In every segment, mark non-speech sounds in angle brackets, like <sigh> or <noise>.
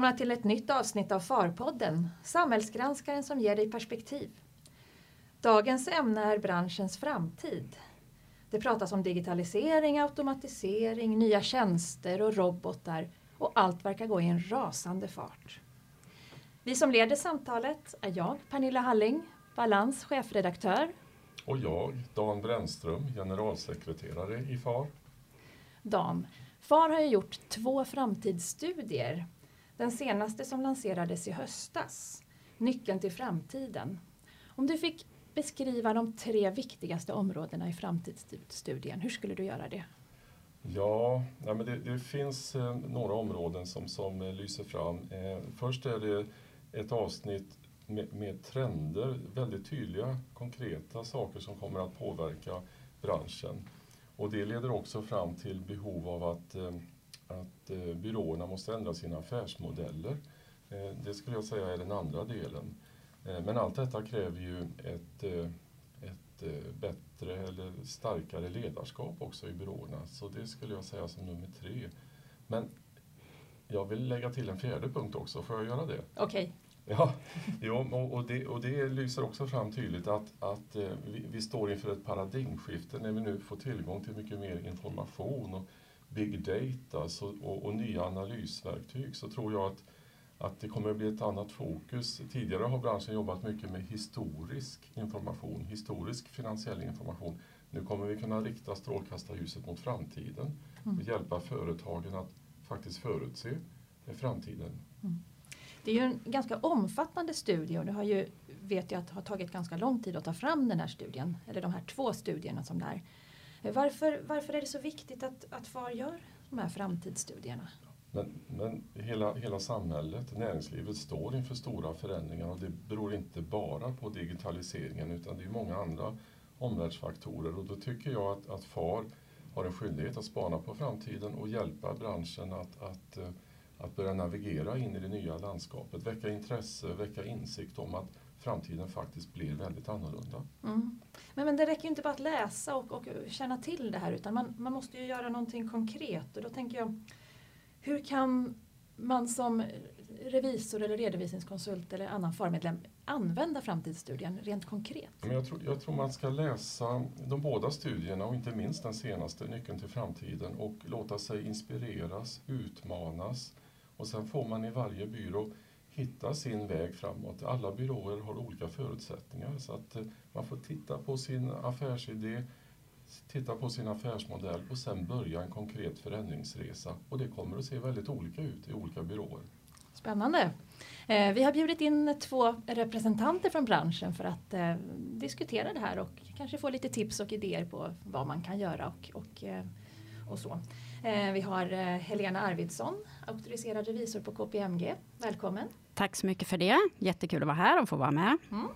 Välkomna till ett nytt avsnitt av Farpodden, samhällsgranskaren som ger dig perspektiv. Dagens ämne är branschens framtid. Det pratas om digitalisering, automatisering, nya tjänster och robotar och allt verkar gå i en rasande fart. Vi som leder samtalet är jag, Pernilla Halling, Balans chefredaktör. Och jag, Dan Brännström, generalsekreterare i FAR. Dan, FAR har ju gjort två framtidsstudier. Den senaste som lanserades i höstas, Nyckeln till framtiden. Om du fick beskriva de tre viktigaste områdena i framtidsstudien, hur skulle du göra det? Ja, ja men det, det finns eh, några områden som, som eh, lyser fram. Eh, först är det ett avsnitt med, med, trender, väldigt tydliga konkreta saker som kommer att påverka branschen. Och det leder också fram till behov av att, eh, att eh, byråerna måste ändra sina affärsmodeller. Eh, det skulle jag säga är den andra delen. Men allt detta kräver ju ett, ett bättre eller starkare ledarskap också i byråerna. Så det skulle jag säga som nummer tre. Men jag vill lägga till en fjärde punkt också, får jag göra det? Okej. Okay. Ja, jo, och, det, och det lyser också fram tydligt att, att eh, vi, vi, står inför ett paradigmskifte när vi nu får tillgång till mycket mer information och big data så, och, och, nya analysverktyg så tror jag att, att det kommer att bli ett annat fokus. Tidigare har branschen jobbat mycket med historisk information, historisk finansiell information. Nu kommer vi kunna rikta strålkastarljuset mot framtiden och mm. hjälpa företagen att faktiskt förutse framtiden. Mm. Det är ju en ganska omfattande studie och det har ju, vet jag att har tagit ganska lång tid att ta fram den här studien, eller de här två studierna som det är. Eh, varför, varför är det så viktigt att, att FAR gör de här framtidsstudierna? Men, men hela, hela samhället, näringslivet står inför stora förändringar och det beror inte bara på digitaliseringen utan det är många andra omvärldsfaktorer och då tycker jag att, att FAR har en skyldighet att spana på framtiden och hjälpa branschen att, att eh, att börja navigera in i det nya landskapet, väcka intresse, väcka insikt om att framtiden faktiskt blir väldigt annorlunda. Mm. Men, men det räcker inte bara att läsa och, och känna till det här utan man, man måste ju göra någonting konkret och då tänker jag hur kan man som revisor eller redovisningskonsult eller annan farmedlem använda framtidsstudien rent konkret? Men jag, tror, jag tror man ska läsa de båda studierna och inte minst den senaste, Nyckeln till framtiden och låta sig inspireras, utmanas och sen får man i varje byrå hitta sin väg framåt. Alla byråer har olika förutsättningar så att eh, man får titta på sin affärsidé, titta på sin affärsmodell och sen börja en konkret förändringsresa. Och det kommer att se väldigt olika ut i olika byråer. Spännande. Eh, vi har bjudit in två representanter från branschen för att eh, diskutera det här och kanske få lite tips och idéer på vad man kan göra och, och, eh, och så. Eh, vi har eh, Helena Arvidsson, auktoriserad revisor på KPMG. Välkommen! Tack så mycket för det. Jättekul att vara här och få vara med. Mm.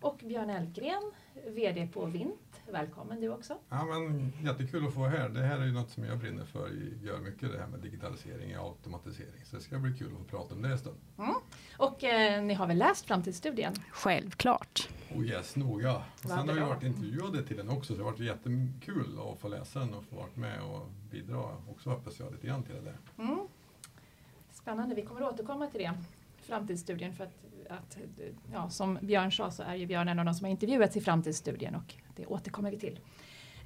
Och Björn Elfgren, VD på Vint. Välkommen du också! Ja, men, jättekul att få vara här. Det här är ju något som jag brinner för, gör mycket det här med digitalisering och automatisering. Så det ska bli kul att få prata om det en stund. Mm. Och eh, ni har väl läst framtidsstudien? Självklart! Oh yes, noga. Och sen har vi varit intervjuade till den också så det har varit jättekul att få läsa den och få vara med och bidra också hoppas jag lite grann till det där. Mm. Spännande, vi kommer att återkomma till det framtidsstudien för att, att ja, som Björn sa så är ju Björn en av de som har intervjuats i framtidsstudien och det återkommer vi till.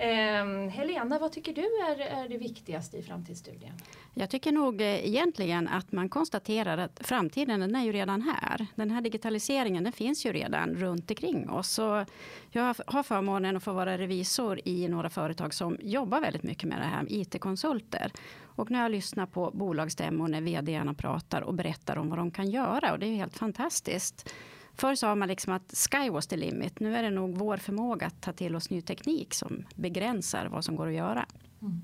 Eh, Helena, vad tycker du är, är det viktigaste i framtidsstudien? Jag tycker nog eh, egentligen att man konstaterar att framtiden den är ju redan här. Den här digitaliseringen den finns ju redan runt omkring oss. Så jag har förmånen att få vara revisor i några företag som jobbar väldigt mycket med det här, IT-konsulter. Och när jag lyssnar på bolagsstämmor när vdarna pratar och berättar om vad de kan göra och det är ju helt fantastiskt. Förr sa man liksom att sky was the limit. Nu är det nog vår förmåga att ta till oss ny teknik som begränsar vad som går att göra. Mm.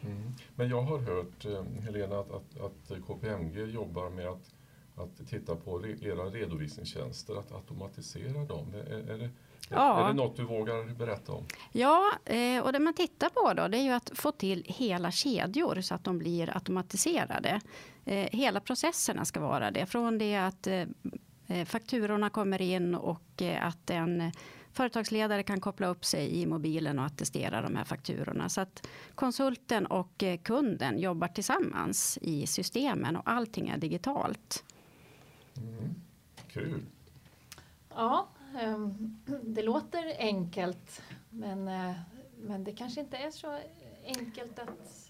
Mm. Men jag har hört, eh, Helena, att, att, att, KPMG jobbar med att, att titta på era redovisningstjänster, att automatisera dem. Är, är, det, ja. är det något du vågar berätta om? Ja, eh, och det man tittar på då, det är ju att få till hela kedjor så att de blir automatiserade. Eh, hela processerna ska vara det. Från det att fakturorna kommer in och eh, att en företagsledare kan koppla upp sig i mobilen och attestera de här fakturorna. Så att konsulten och eh, kunden jobbar tillsammans i systemen och allting är digitalt. Mm. Kul! Ja, ehm, det låter enkelt men, men det kanske inte är så enkelt att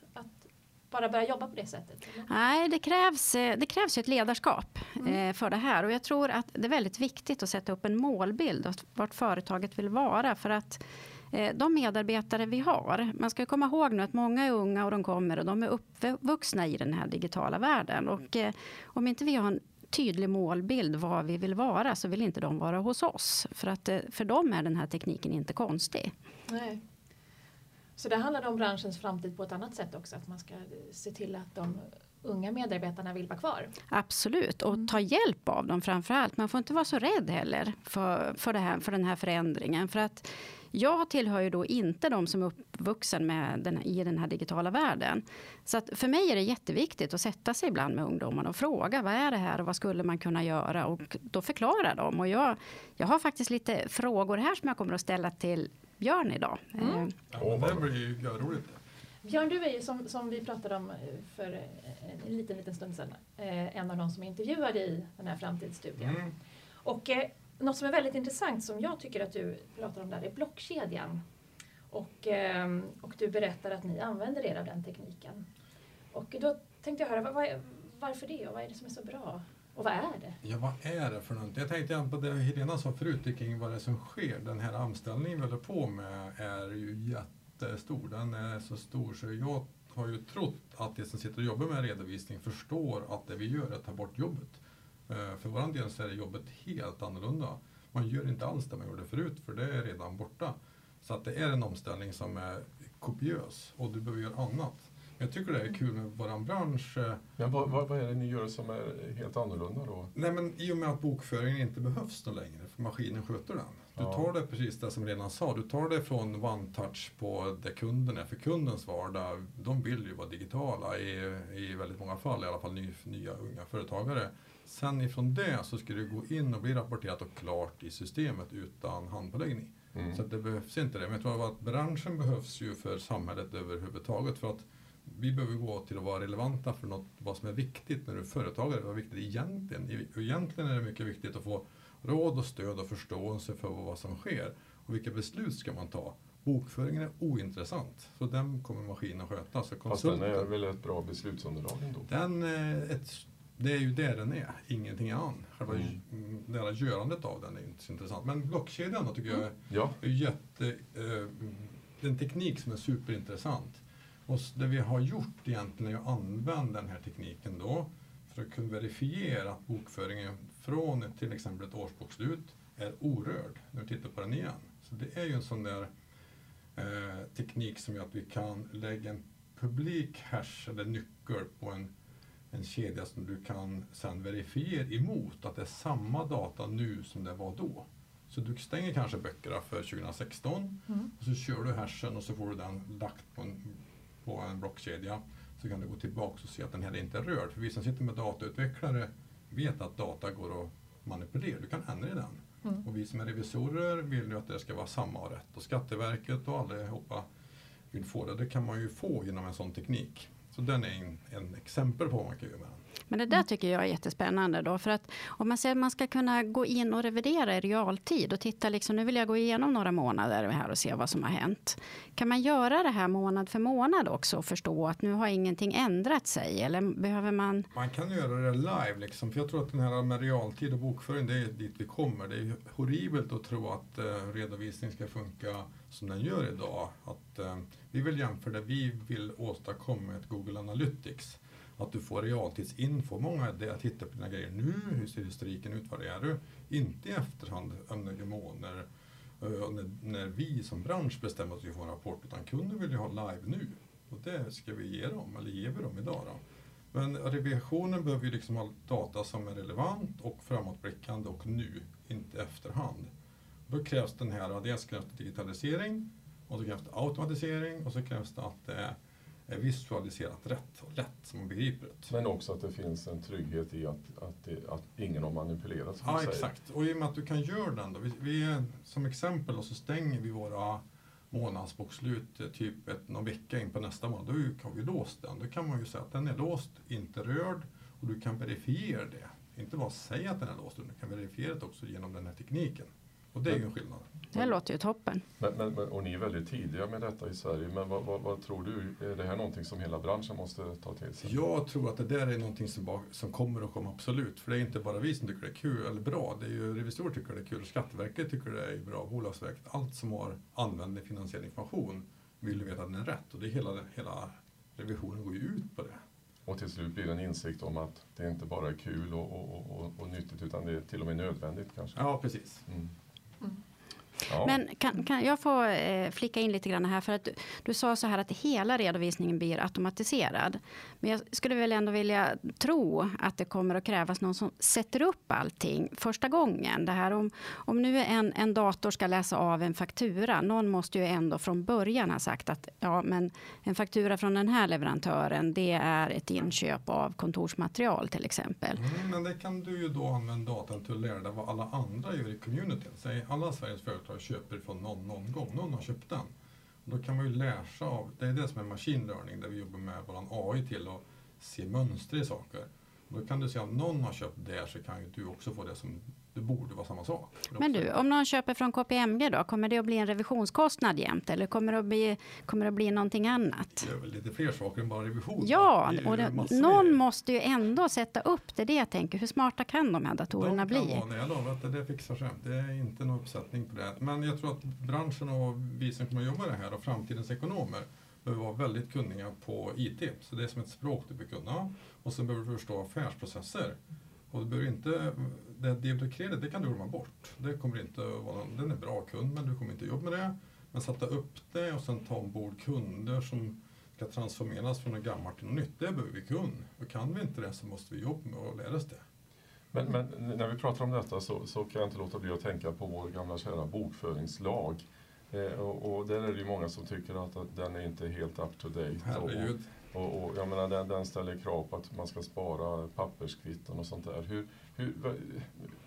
bara börja jobba på det sättet? Eller? Nej, det krävs, eh, det krävs ett ledarskap mm. Eh, för det här. Och jag tror att det är väldigt viktigt att sätta upp en målbild av vart företaget vill vara. För att eh, de medarbetare vi har, man ska komma ihåg nu att många är unga och de kommer och de är uppvuxna i den här digitala världen. Och om inte vi har en tydlig målbild vad vi vill vara så vill inte de vara hos oss. För att för dem är den här tekniken inte konstig. Nej. Så det handlar om branschens framtid på ett annat sätt också, att man ska se till att de unga medarbetarna vill vara kvar. Absolut, och ta hjälp av dem framför allt. Man får inte vara så rädd heller för, för, det här, för den här förändringen. För att jag tillhör ju då inte de som är uppvuxen med den, i den här digitala världen. Så att för mig är det jätteviktigt att sätta sig ibland med ungdomarna och fråga vad är det här och vad skulle man kunna göra? Och då förklara dem. Och jag, jag har faktiskt lite frågor här som jag kommer att ställa till Björn idag. Mm. Eh, ja, det blir ju roligt. Björn, du är ju som, som vi pratade om eh, för en liten, liten stund sedan eh, en av de som är intervjuade i den här framtidsstudien. Mm. Och eh, något som är väldigt intressant som jag tycker att du pratar om där är blockkedjan. Och, eh, och du berättar att ni använder er av den tekniken. Och då tänkte jag höra, var, varför det och vad är det som är så bra? Och vad är det? Ja, vad är det för någonting? Jag tänkte på det Helena sa förut kring vad det är som sker. Den här omställningen vi håller på med är ju jättestor. Den är så stor så jag har ju trott att de som sitter och jobbar med redovisning förstår att det vi gör är att ta bort jobbet. Eh, för vår del så är jobbet helt annorlunda. Man gör inte alls det man gjorde förut för det är redan borta. Så att det är en omställning som är kopiös och du behöver göra annat. Jag tycker det är kul med vår bransch. Eh, men vad, vad, vad, är det ni gör som är helt annorlunda då? Nej men i och med att bokföringen inte behövs då längre, för maskinen sköter den. Du ja. tar det precis det som redan sa, du tar det från OneTouch på det kunden är, för kundens vardag, de vill ju vara digitala i, i väldigt många fall, i alla fall ny, nya unga företagare. Sen ifrån det så ska du gå in och bli rapporterat och klart i systemet utan handpåläggning. Mm. Så det behövs inte det. Men jag tror att branschen behövs ju för samhället överhuvudtaget. För att vi behöver gå till att vara relevanta för något, vad som är viktigt när du är företagare. Vad är viktigt egentligen? Egentligen är det mycket viktigt att få råd och stöd och förståelse för vad som sker. Och vilka beslut ska man ta? Bokföringen är ointressant, så den kommer maskinen sköta. Så Fast den är väl ett bra beslutsunderlag ändå? Den, ett, det är ju det den är, ingenting annat. Själva mm. det här görandet av den är inte så intressant. Men blockkedjan då tycker jag är, ja. är jätte, eh, en teknik som är superintressant. Och det vi har gjort egentligen är att använda den här tekniken då för att kunna verifiera att bokföringen från till exempel ett årsbokslut är orörd när vi tittar på den igen. Så det är ju en sån där eh, teknik som gör att vi kan lägga en publik hash eller nyckel på en, en kedja som du kan sen verifiera emot att det är samma data nu som det var då. Så du stänger kanske böckerna för 2016 mm. och så kör du hashen och så får du den lagt på en på en blockkedja så kan du gå tillbaka och se att den här inte är rörd. För vi som sitter med datautvecklare vet att data går att manipulera. Du kan ändra i den. Mm. Och vi som är revisorer vill ju att det ska vara samma och rätt. Och Skatteverket och allihopa vill få det. Det kan man ju få genom en sån teknik. Så den är en, en exempel på vad man kan göra med den. Men det där tycker jag är jättespännande. Då, för att om man säger att man ska kunna gå in och revidera i realtid och titta, liksom, nu vill jag gå igenom några månader här och se vad som har hänt. Kan man göra det här månad för månad också och förstå att nu har ingenting ändrat sig? Eller behöver man? Man kan göra det live, liksom, för jag tror att den här med realtid och bokföring, det är dit vi kommer. Det är horribelt att tro att eh, redovisning ska funka som den gör idag. Att, eh, vi vill jämföra det vi vill åstadkomma ett Google Analytics att du får realtidsinfo. Många det att titta på dina grejer nu, hur ser historiken ut, var är du? Inte i efterhand om några månader eh, när, när vi som bransch bestämmer att vi får en rapport, utan kunden vill ju ha live nu. Och det ska vi ge dem, eller ger vi dem idag. Då. Men revisionen behöver ju liksom ha data som är relevant och framåtblickande och nu, inte efterhand. Då krävs den här, dels krävs det digitalisering, och så krävs det automatisering och så krävs det att det är visualiserat rätt och lätt, så man begriper det. Men också att det finns en trygghet i att, att, det, att ingen har manipulerat. Ja, exakt. Och i och med att du kan göra den då, vi, vi som exempel och så stänger vi våra månadsbokslut eh, typ ett, någon vecka in på nästa månad, då har vi låst den. Då kan man ju säga att den är låst, inte rörd och du kan verifiera det. Inte bara säga att den är låst, utan du kan verifiera det också genom den här tekniken. Och det är ju en skillnad. Det låter ju toppen. Men, men, och ni är väldigt tidiga med detta i Sverige. Men vad, vad, vad, tror du? Är det här någonting som hela branschen måste ta till sig? Jag tror att det där är någonting som, bara, som kommer att komma absolut. För det är inte bara vi som tycker det är kul eller bra. Det är ju revisorer tycker det är kul. Skatteverket tycker det är bra. Bolagsverket. Allt som har användning finansiell information vill veta att den är rätt. Och det är hela, hela revisionen går ju ut på det. Och till slut blir det en insikt om att det inte bara är kul och, och, och, och nyttigt utan det är till och med nödvändigt kanske. Ja, precis. Mm. Ja. Men kan, kan jag få eh, flicka in lite grann här? För att du, du, sa så här att hela redovisningen blir automatiserad. Men jag skulle väl ändå vilja tro att det kommer att krävas någon som sätter upp allting första gången. Det här om, om nu en, en dator ska läsa av en faktura. Någon måste ju ändå från början ha sagt att ja, men en faktura från den här leverantören. Det är ett inköp av kontorsmaterial till exempel. Mm, men det kan du ju då använda datan till att lära dig vad alla andra gör i communityn. Säg alla Sveriges företag jag köper från någon någon gång. Någon har köpt den. Och då kan man ju läsa av, det är det som är machine learning, där vi jobbar med vår AI till att se mönster i saker. Och då kan du se om någon har köpt det så kan ju du också få det som det borde vara samma sak. Men du, om någon köper från KPMG då, kommer det att bli en revisionskostnad jämt eller kommer det att bli, kommer det att bli någonting annat? Det är väl lite fler saker än bara revision. Ja, det och det, någon måste ju ändå sätta upp det. Det jag tänker, hur smarta kan de här datorerna de kan bli? Vara, jag lovar att det fixar sig. Det är inte någon uppsättning på det. Men jag tror att branschen och vi som kommer att jobba det här och framtidens ekonomer behöver vara väldigt kunniga på IT. Så det är som ett språk du behöver kunna. Och sen behöver du förstå affärsprocesser. Och du behöver inte, det debit credit, det kan du glömma bort. Det kommer inte vara, den är bra kund men du kommer inte jobba med det. Men sätta upp det och sen ta ombord kunder som ska transformeras från något gammalt till något nytt, det behöver vi kunna. Och kan vi inte det så måste vi jobba med att lära oss det. Men, men, när vi pratar om detta så, så, kan jag inte låta bli att tänka på vår gamla kära bokföringslag. Eh, och, och där är det ju många som tycker att, att den är inte helt up to date. Herregud. Och, och, jag menar, den, den ställer krav på att man ska spara papperskvitton och sånt där. Hur, hur,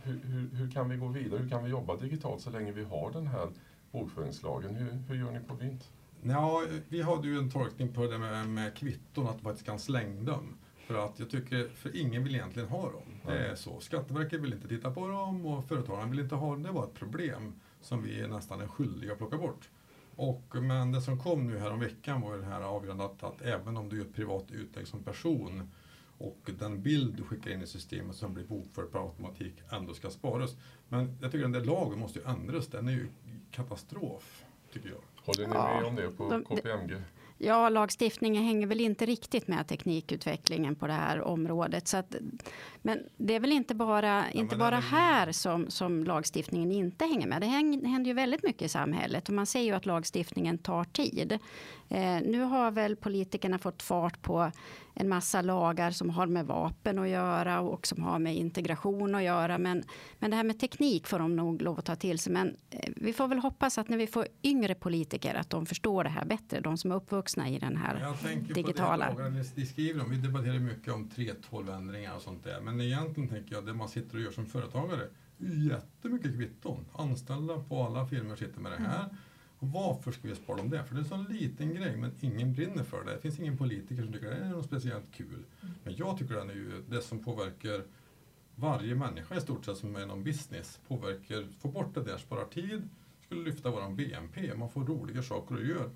hur, hur, hur kan vi gå vidare? Hur kan vi jobba digitalt så länge vi har den här bokföringslagen? Hur, hur gör ni på Vint? Ja, vi hade ju en tolkning på det med, med kvitton, att man faktiskt kan slänga dem. För att jag tycker, för ingen vill egentligen ha dem. Det är så. Skatteverket vill inte titta på dem och företagarna vill inte ha dem. Det var ett problem som vi nästan är skyldiga att plocka bort. Och, men det som kom nu här om veckan var det här avgörandet att även om du gör ett privat utlägg som person och den bild du skickar in i systemet som blir bokförd per automatik ändå ska sparas. Men jag tycker att den där lagen måste ju ändras. Den är ju katastrof, tycker jag. Håller ni med om det på KPMG? Ja, lagstiftningen hänger väl inte riktigt med teknikutvecklingen på det här området. Så att, men det är väl inte bara, ja, inte bara här som, som lagstiftningen inte hänger med. Det händer ju väldigt mycket i samhället och man ser ju att lagstiftningen tar tid. Eh, nu har väl politikerna fått fart på en massa lagar som har med vapen att göra och som har med integration att göra. Men, men det här med teknik får de nog lov att ta till sig. Men eh, vi får väl hoppas att när vi får yngre politiker att de förstår det här bättre. De som är uppvuxna i den här Jag tänker digitala. På det lagarna ni skriver om. Vi debatterar mycket om 3.12-ändringar och sånt där. Men egentligen tänker jag det man sitter och gör som företagare. Jättemycket kvitton. Anställda på alla firmor sitter med det här. Mm varför ska vi spara dem det? För det är en sån liten grej men ingen brinner för det. Det finns ingen politiker som tycker att det är något speciellt kul. Mm. Men jag tycker det är ju det som påverkar varje människa i stort sett som är någon business. Påverkar, få bort det där, sparar tid, skulle lyfta våran BNP, man får roliga saker att göra.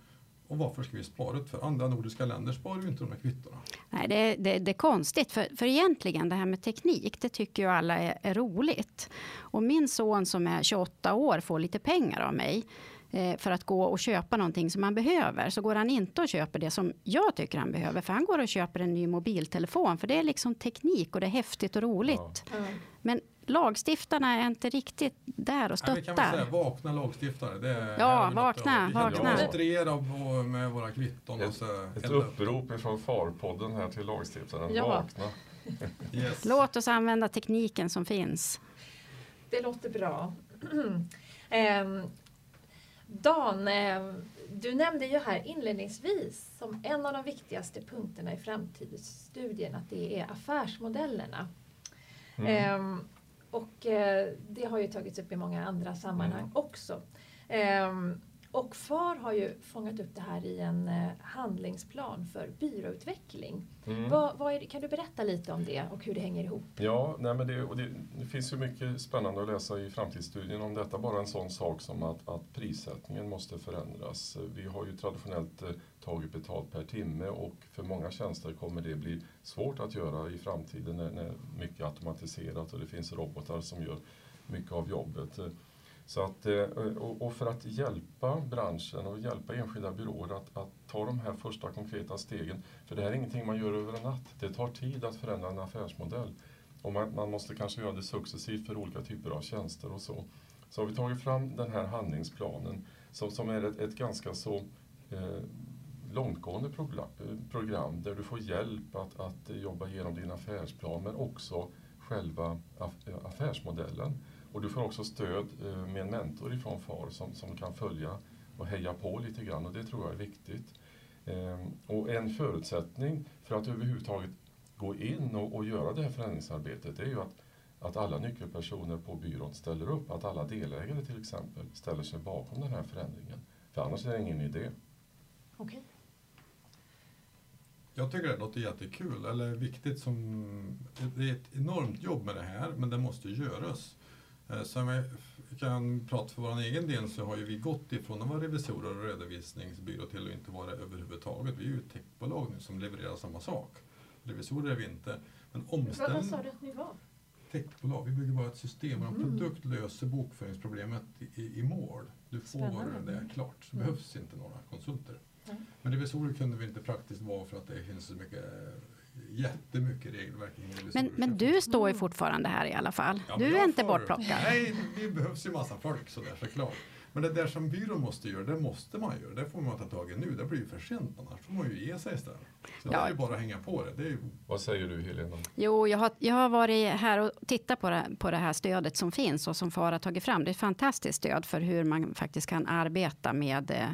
Och varför ska vi spara det? För andra nordiska länder sparar ju inte de här kvittona. Nej, det, det, det är konstigt. För, för egentligen det här med teknik, det tycker ju alla är, är roligt. Och min son som är 28 år får lite pengar av mig. Eh, för att gå och köpa någonting som han behöver så går han inte och köper det som jag tycker han behöver. För han går och köper en ny mobiltelefon för det är liksom teknik och det är häftigt och roligt. Ja. Men lagstiftarna är inte riktigt där och stöttar. Vi kan säga vakna lagstiftare. Det är, ja, vakna. Vi kan demonstrera med våra kvitton. Ett, ett upprop från Farpodden här till lagstiftaren. Ja. Vakna. yes. Låt oss använda tekniken som finns. Det låter bra. um, <clears throat> Dan, eh, du nämnde ju här inledningsvis som en av de viktigaste punkterna i framtidsstudien att det är affärsmodellerna. Mm. Ehm, och eh, det har ju tagits upp i många andra sammanhang mm. också. Och FAR har ju fångat upp det här i en eh, handlingsplan för byråutveckling. Mm. Vad, vad det, kan du berätta lite om det och hur det hänger ihop? Ja, nej men det, det, det, finns ju mycket spännande att läsa i framtidsstudien om detta. Bara en sån sak som att, att prissättningen måste förändras. Vi har ju traditionellt eh, tagit betalt per timme och för många tjänster kommer det bli svårt att göra i framtiden när, när mycket är automatiserat och det finns robotar som gör mycket av jobbet. Så att, eh, och för att hjälpa branschen och hjälpa enskilda byråer att, att, ta de här första konkreta stegen. För det här är ingenting man gör över en natt. Det tar tid att förändra en affärsmodell. Och man, man måste kanske göra det successivt för olika typer av tjänster och så. Så har vi tagit fram den här handlingsplanen som, som är ett, ett ganska så eh, långtgående program, eh, program, där du får hjälp att, att jobba igenom din affärsplan men också själva affärsmodellen. Och du får också stöd eh, med en mentor ifrån FAR som, som kan följa och heja på lite grann och det tror jag är viktigt. Ehm, och en förutsättning för att överhuvudtaget gå in och, och göra det här förändringsarbetet är ju att, att alla nyckelpersoner på byrån ställer upp, att alla delägare till exempel ställer sig bakom den här förändringen. För annars är det ingen idé. Okay. Jag tycker det låter jättekul, eller viktigt som... Det är ett enormt jobb med det här, men det måste göras. Eh, Sen vi kan prata för vår egen del så har ju vi gått ifrån att vara revisorer och redovisningsbyrå till att inte vara det överhuvudtaget. Vi är ju ett techbolag nu som levererar samma sak. Revisorer är vi inte. Men omställning... Vad sa du att ni var? Techbolag. Vi bygger bara ett system en mm. produkt löser bokföringsproblemet i, i mål. Du får Spännande. det klart. Så mm. behövs inte några konsulter. Mm. Men revisorer kunde vi inte praktiskt vara för att det finns så mycket jättemycket regelverk. Men, men du står ju fortfarande här i alla fall. Ja, du är inte får, bortplockad. Nej, det behövs ju massa folk sådär såklart. Men det där som byrån måste göra, det måste man göra. Det får man ta tag i nu. Det blir ju för sent annars får man ju ge sig istället. Så ja. det är ju bara att hänga på det. det ju... Vad säger du Helena? Jo, jag har, jag har varit här och tittat på det, på det här stödet som finns och som FAR har tagit fram. Det är ett fantastiskt stöd för hur man faktiskt kan arbeta med eh, Eh,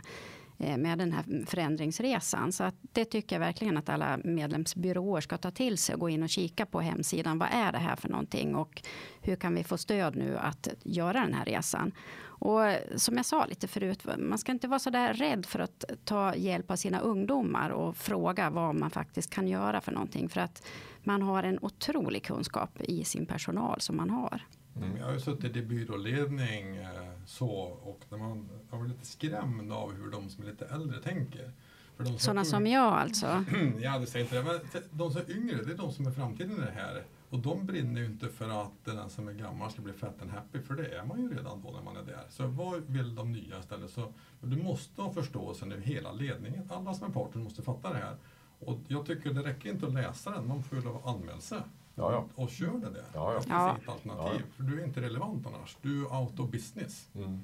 Eh, med den här förändringsresan. Så att det tycker jag verkligen att alla medlemsbyråer ska ta till sig och gå in och kika på hemsidan. Vad är det här för någonting och hur kan vi få stöd nu att göra den här resan? Och som jag sa lite förut, man ska inte vara så där rädd för att ta hjälp av sina ungdomar och fråga vad man faktiskt kan göra för någonting. För att man har en otrolig kunskap i sin personal som man har. Mm. Jag har ju suttit i byråledning eh, så och när man jag var lite skrämd av hur de som är lite äldre tänker. För Sådana som jag alltså? <clears throat> ja, det säger inte det. Men de som är yngre, det är de som är framtiden i det här. Och de brinner ju inte för att den som är gammal ska bli fett and happy, för det är man ju redan då när man är där. Så vad vill de nya istället? Så du måste ha förståelsen över hela ledningen. Alla som är parten måste fatta det här. Och jag tycker det räcker inte att läsa den, man får ju anmäla sig. Ja, ja. Och kör det där. Ja, ja. Det finns inget alternativ. För du är inte relevant annars. Du är out of business. Mm.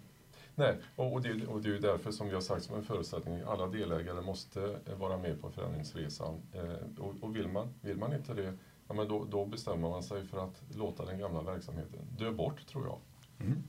Nej, och, och, det, och det är därför som vi har sagt som en förutsättning, alla delägare måste vara med på förändringsresan. Eh, och, och vill, man, vill man inte det, ja, men då, då bestämmer man sig för att låta den gamla verksamheten dö bort, tror jag. Mm.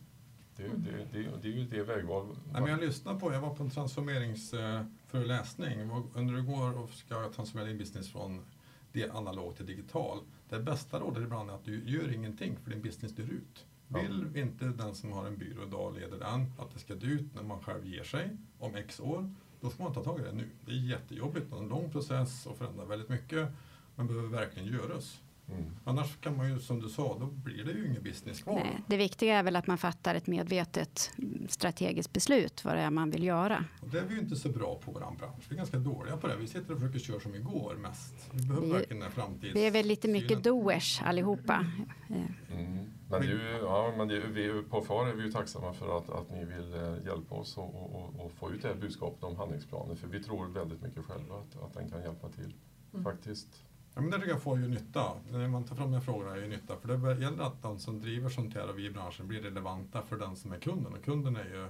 Det, det, det, det, är ju det vägval. Nej, men jag lyssnade på, jag var på en transformeringsföreläsning under igår och ska transformera din business från det analog till digital. Det bästa rådet ibland är att du gör ingenting för din business dör ut. Vill inte den som har en byrå idag leder den att det ska dö ut när man själv ger sig om x år, då ska man ta tag i det nu. Det är jättejobbigt och en lång process och förändrar väldigt mycket, men behöver verkligen göras. Mm. Annars kan man ju, som du sa, då blir det ju ingen business kvar. Nej, det viktiga är väl att man fattar ett medvetet strategiskt beslut vad det är man vill göra. Och det är vi ju inte så bra på vår bransch. Vi är ganska dåliga på det. Vi sitter och försöker köra som igår mest. Vi behöver vi, verkligen den framtids... Vi är väl lite mycket doers allihopa. Mm. Men, det är ju, ja, men det, vi, på FAR är vi ju tacksamma för att, att ni vill eh, hjälpa oss och, och, och få ut det här budskapet om handlingsplanen. För vi tror väldigt mycket själva att, att den kan hjälpa till. Mm. Faktiskt. Ja, men det tycker jag får ju nytta. När man tar fram de frågorna är ju nytta. För det gäller att de som driver sånt här och vi i branschen blir relevanta för den som är kunden. Och kunden är ju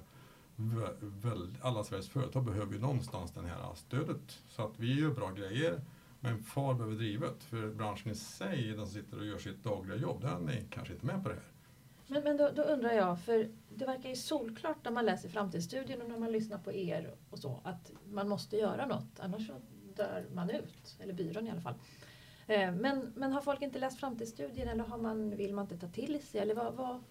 väl, alla Sveriges företag behöver ju någonstans det här stödet. Så att vi gör bra grejer. Men FAR behöver drivet. För branschen i sig, den som sitter och gör sitt dagliga jobb, den är kanske inte med på det här. Men, men då, då, undrar jag, för det verkar ju solklart när man läser framtidsstudien och när man lyssnar på er och så att man måste göra något annars så dör man ut, eller byrån i alla fall. Eh, men, men har folk inte läst framtidsstudien eller har man, vill man inte ta till sig? Eller vad, vad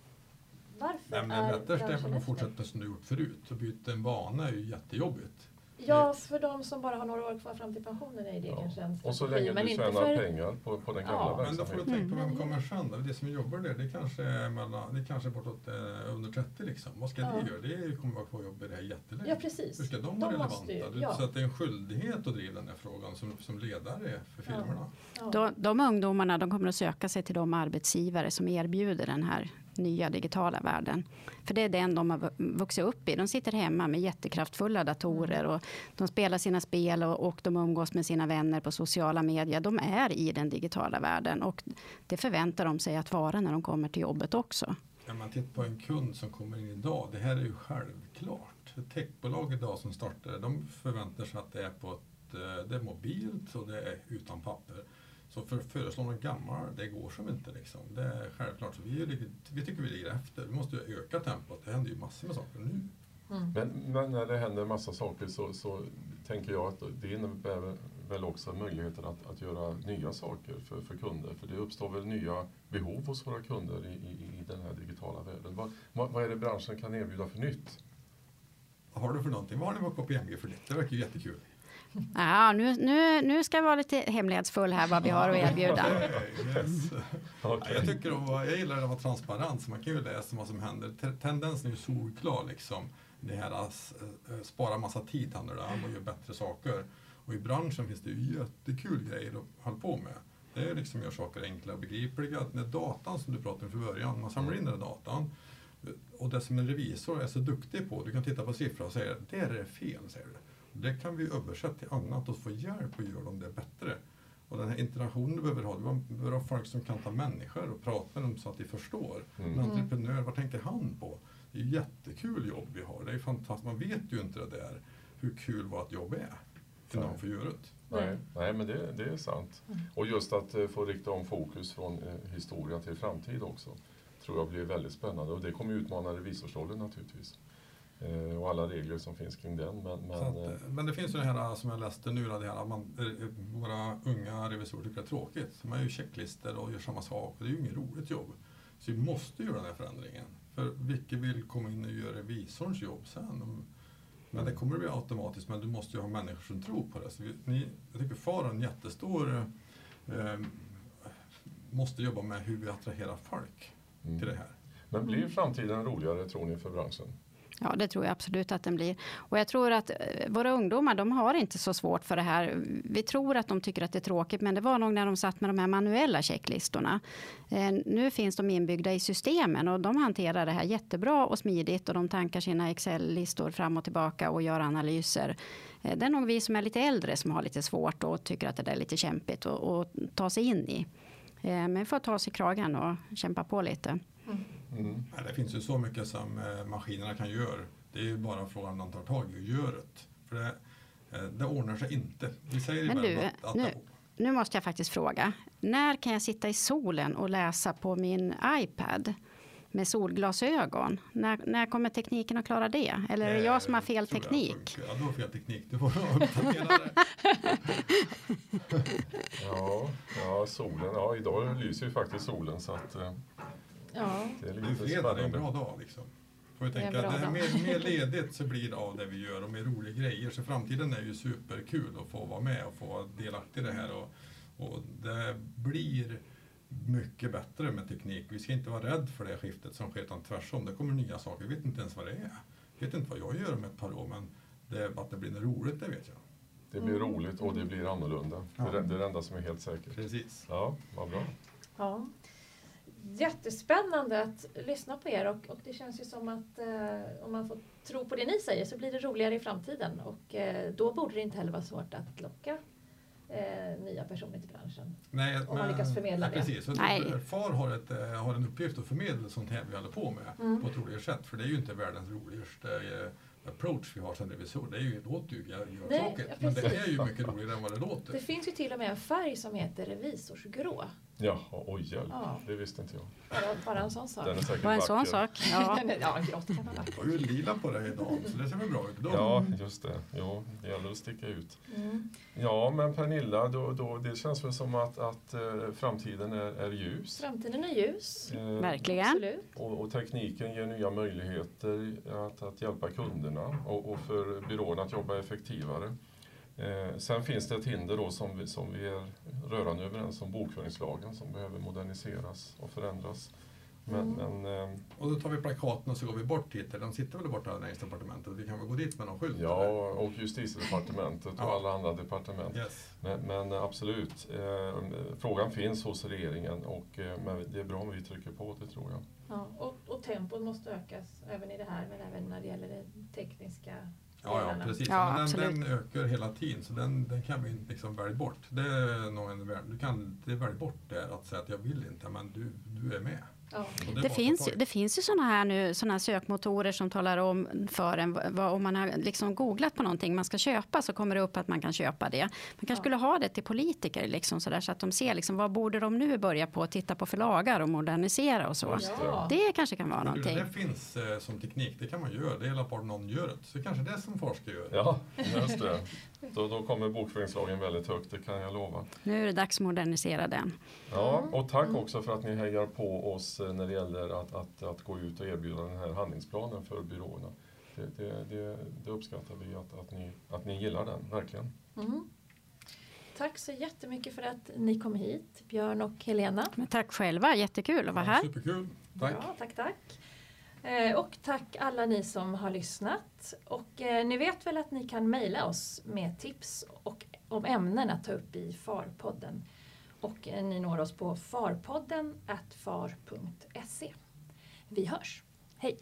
varför Nej, men är lättast är att fortsätta som du gjort förut. Att byta en vana är ju jättejobbigt. Ja, för de som bara har några år kvar fram till pensionen är det ja. kanske en Och så länge men du tjänar för... pengar på, på den gamla ja. verksamheten. Men då får du tänka på vem kommer sen då? Det som jobbar där, det kanske är, mellan, det kanske är bortåt eh, under 30 liksom. Vad ska ja. det göra? Det kommer vara kvar jobb i det här jättelänge. Ja, precis. Hur ska de, de vara relevanta? Ju, ja. Så att det är en skyldighet att driva den här frågan som, som ledare för firmorna. Ja. De, de ungdomarna de kommer att söka sig till de arbetsgivare som erbjuder den här nya digitala världen. För det är den de har vuxit upp i. De sitter hemma med jättekraftfulla datorer och de spelar sina spel och, och de umgås med sina vänner på sociala medier. De är i den digitala världen och det förväntar de sig att vara när de kommer till jobbet också. När man tittar på en kund som kommer in idag, det här är ju självklart. Ett techbolag idag som startar, de förväntar sig att det är på ett, eh, det är mobilt och det är utan papper. Så för att föreslå något gammalt, det går som inte. Liksom. Det är självklart. Så vi, är, vi tycker vi ligger efter. Vi måste öka tempot. Det händer ju massor med saker nu. Mm. Men, men, när det händer massa saker så, så tänker jag att det innebär väl också möjligheter att, att göra nya saker för, för kunder. För det uppstår väl nya behov hos våra kunder i, i, i den här digitala världen. Vad, vad är det branschen kan erbjuda för nytt? Vad har du för någonting? Vad har ni på KPMG för nytt? Det verkar ju jättekul. Ja, nu, nu, nu ska jag vara lite hemlighetsfull här vad vi har att erbjuda. <laughs> Yes. Okay. Jag, tycker om, jag gillar att vara transparent så man kan ju läsa vad som händer. Tendensen är ju solklar liksom. Det här att eh, spara massa tid handlar det om och göra bättre saker. Och i branschen finns det ju jättekul grejer att hålla på med. Det är liksom gör saker enkla och begripliga. Den datan som du pratade om från början, man samlar in den datan och det som en revisor är så duktig på, du kan titta på siffror och säga det är fel, säger du. Det kan vi översätta till annat och få hjälp att göra dem det bättre. Och den här interaktionen du behöver ha, du behöver ha folk som kan ta människor och prata med dem så att de förstår. Mm. En entreprenör, vad tänker han på? Det är ett jättekul jobb vi har. Det är fantastiskt. Man vet ju inte det där, hur kul vårt jobb är innan man får göra det. Nej, nej men det, det är sant. Mm. Och just att uh, få rikta om fokus från uh, historia till framtid också tror jag blir väldigt spännande och det kommer utmana revisorsrollen naturligtvis. Eh, och alla regler som finns kring den. Men, men, att, eh, men det finns ju det här som jag läste nu, det här, man, eh, våra unga revisorer tycker det är tråkigt. Man gör checklistor och gör samma sak. Det är ju inget roligt jobb. Så vi måste göra den här förändringen. För vilka vill komma in och göra revisorns jobb sen? Men det kommer att bli automatiskt, men du måste ju ha människor som tror på det. Så vi, ni, jag tycker FAR har en jättestor... Eh, måste jobba med hur vi attraherar folk mm. till det här. Men blir framtiden roligare tror ni för branschen? Ja, det tror jag absolut att den blir. Och jag tror att eh, våra ungdomar, de har inte så svårt för det här. Vi tror att de tycker att det är tråkigt, men det var nog när de satt med de här manuella checklistorna. Eh, nu finns de inbyggda i systemen och de hanterar det här jättebra och smidigt och de tankar sina Excel-listor fram och tillbaka och gör analyser. Eh, det är nog vi som är lite äldre som har lite svårt och tycker att det är lite kämpigt att ta sig in i. Eh, men vi får ta oss i kragen och kämpa på lite. Mm. Mm. Det finns ju så mycket som eh, maskinerna kan göra. Det är ju bara frågan om de tar tag i och gör det. För det, eh, det ordnar sig inte. Vi säger Men du, att, att nu, nu måste jag faktiskt fråga. När kan jag sitta i solen och läsa på min iPad? med solglasögon. När, när kommer tekniken att klara det? Eller är det jag som har fel teknik? Ja, du har fel teknik. Du får <laughs> uppdatera det. <laughs> ja, ja, solen. Ja, idag lyser ju faktiskt solen så att eh, Ja. Det är det fredag, en bra dag liksom. Får vi tänka, det är mer, mer ledigt så blir det av det vi gör och mer roliga grejer. Så framtiden är ju superkul att få vara med och få vara delaktig i det här. Och, och det blir mycket bättre med teknik. Vi ska inte vara rädda för det skiftet som sker, utan tvärtom. Det kommer nya saker. Vi vet inte ens vad det är. Jag vet inte vad jag gör om ett par år, men det, att det blir roligt, det vet jag. Det blir roligt och det blir annorlunda. Ja. Det, är, det är det enda som är helt säkert. Precis. Ja, vad bra. Ja jättespännande att lyssna på er och, och det känns ju som att eh, om man får tro på det ni säger så blir det roligare i framtiden och eh, då borde det inte heller vara svårt att locka eh, nya personer till branschen. Nej, om men, man lyckas förmedla det. Precis, Nej. FAR har, ett, eh, har en uppgift att förmedla sånt här vi håller på med mm. på ett roligare sätt för det är ju inte världens roligaste eh, approach vi har som revisor. Det är ju, låter ju tråkigt, men det är ju mycket roligare än vad det låter. Det finns ju till och med en färg som heter revisorsgrå Ja, oj hjälp. Ja. Det visste inte jag. Bara, bara en sån sak. Den är säkert Bara en sån sak. Ja, ja grått kan vara Du har ju lila på dig idag så det ser väl bra ut. Då. Ja, just det. Jo, det gäller att sticka ut. Mm. Ja, men Pernilla, då, då, det känns väl som att, att uh, framtiden är, är, ljus. Framtiden är ljus. Uh, Verkligen. Och, och, tekniken ger nya möjligheter att, att hjälpa kunderna och, och för byråerna att jobba effektivare. Eh, sen finns det ett hinder då som vi, som vi är rörande överens om, bokföringslagen som behöver moderniseras och förändras. Men, mm. men, eh, och då tar vi plakaten och så går vi bort hit. De sitter väl borta i näringsdepartementet? Vi kan väl gå dit med någon skylt? Ja, eller? och justitiedepartementet och alla andra departement. Yes. Men, men, absolut, eh, frågan finns hos regeringen och eh, men det är bra om vi trycker på, det tror jag. Ja, och, och tempot måste ökas även i det här, men även när det gäller det tekniska Ja, ja precis. Ja, men den, den, ökar hela tiden så den, den kan vi inte liksom välja bort. Det är, nog en, du kan det välja bort det att säga att jag vill inte men du, du är med. Ja. Det, finns, det finns ju sådana här, nu, såna här sökmotorer som talar om för en vad, om man har liksom googlat på någonting man ska köpa så kommer det upp att man kan köpa det. Man kanske ja. skulle ha det till politiker liksom så, där, så att de ser liksom, vad borde de nu börja på att titta på för lagar och modernisera och så. Ja. Det kanske kan vara någonting. Det finns eh, som teknik, det kan man göra. Det är bara någon gör det. Så kanske det är som forskare gör. Ja, just det. Då, då kommer bokföringslagen väldigt högt, det kan jag lova. Nu är det dags att modernisera den. Ja, och tack också för att ni hejar på oss eh, när det gäller att, att, att gå ut och erbjuda den här handlingsplanen för byråerna. Det, det, det, det uppskattar vi att, att, ni, att ni gillar den, verkligen. Mm. Tack så jättemycket för att ni kom hit, Björn och Helena. Men tack själva, jättekul att vara här. Superkul, tack. Ja, tack, tack. Eh, och tack alla ni som har lyssnat. Och eh, ni vet väl att ni kan mejla oss med tips och om ämnen att ta upp i Farpodden. Och eh, ni når oss på farpodden far.se. Vi hörs. Hej!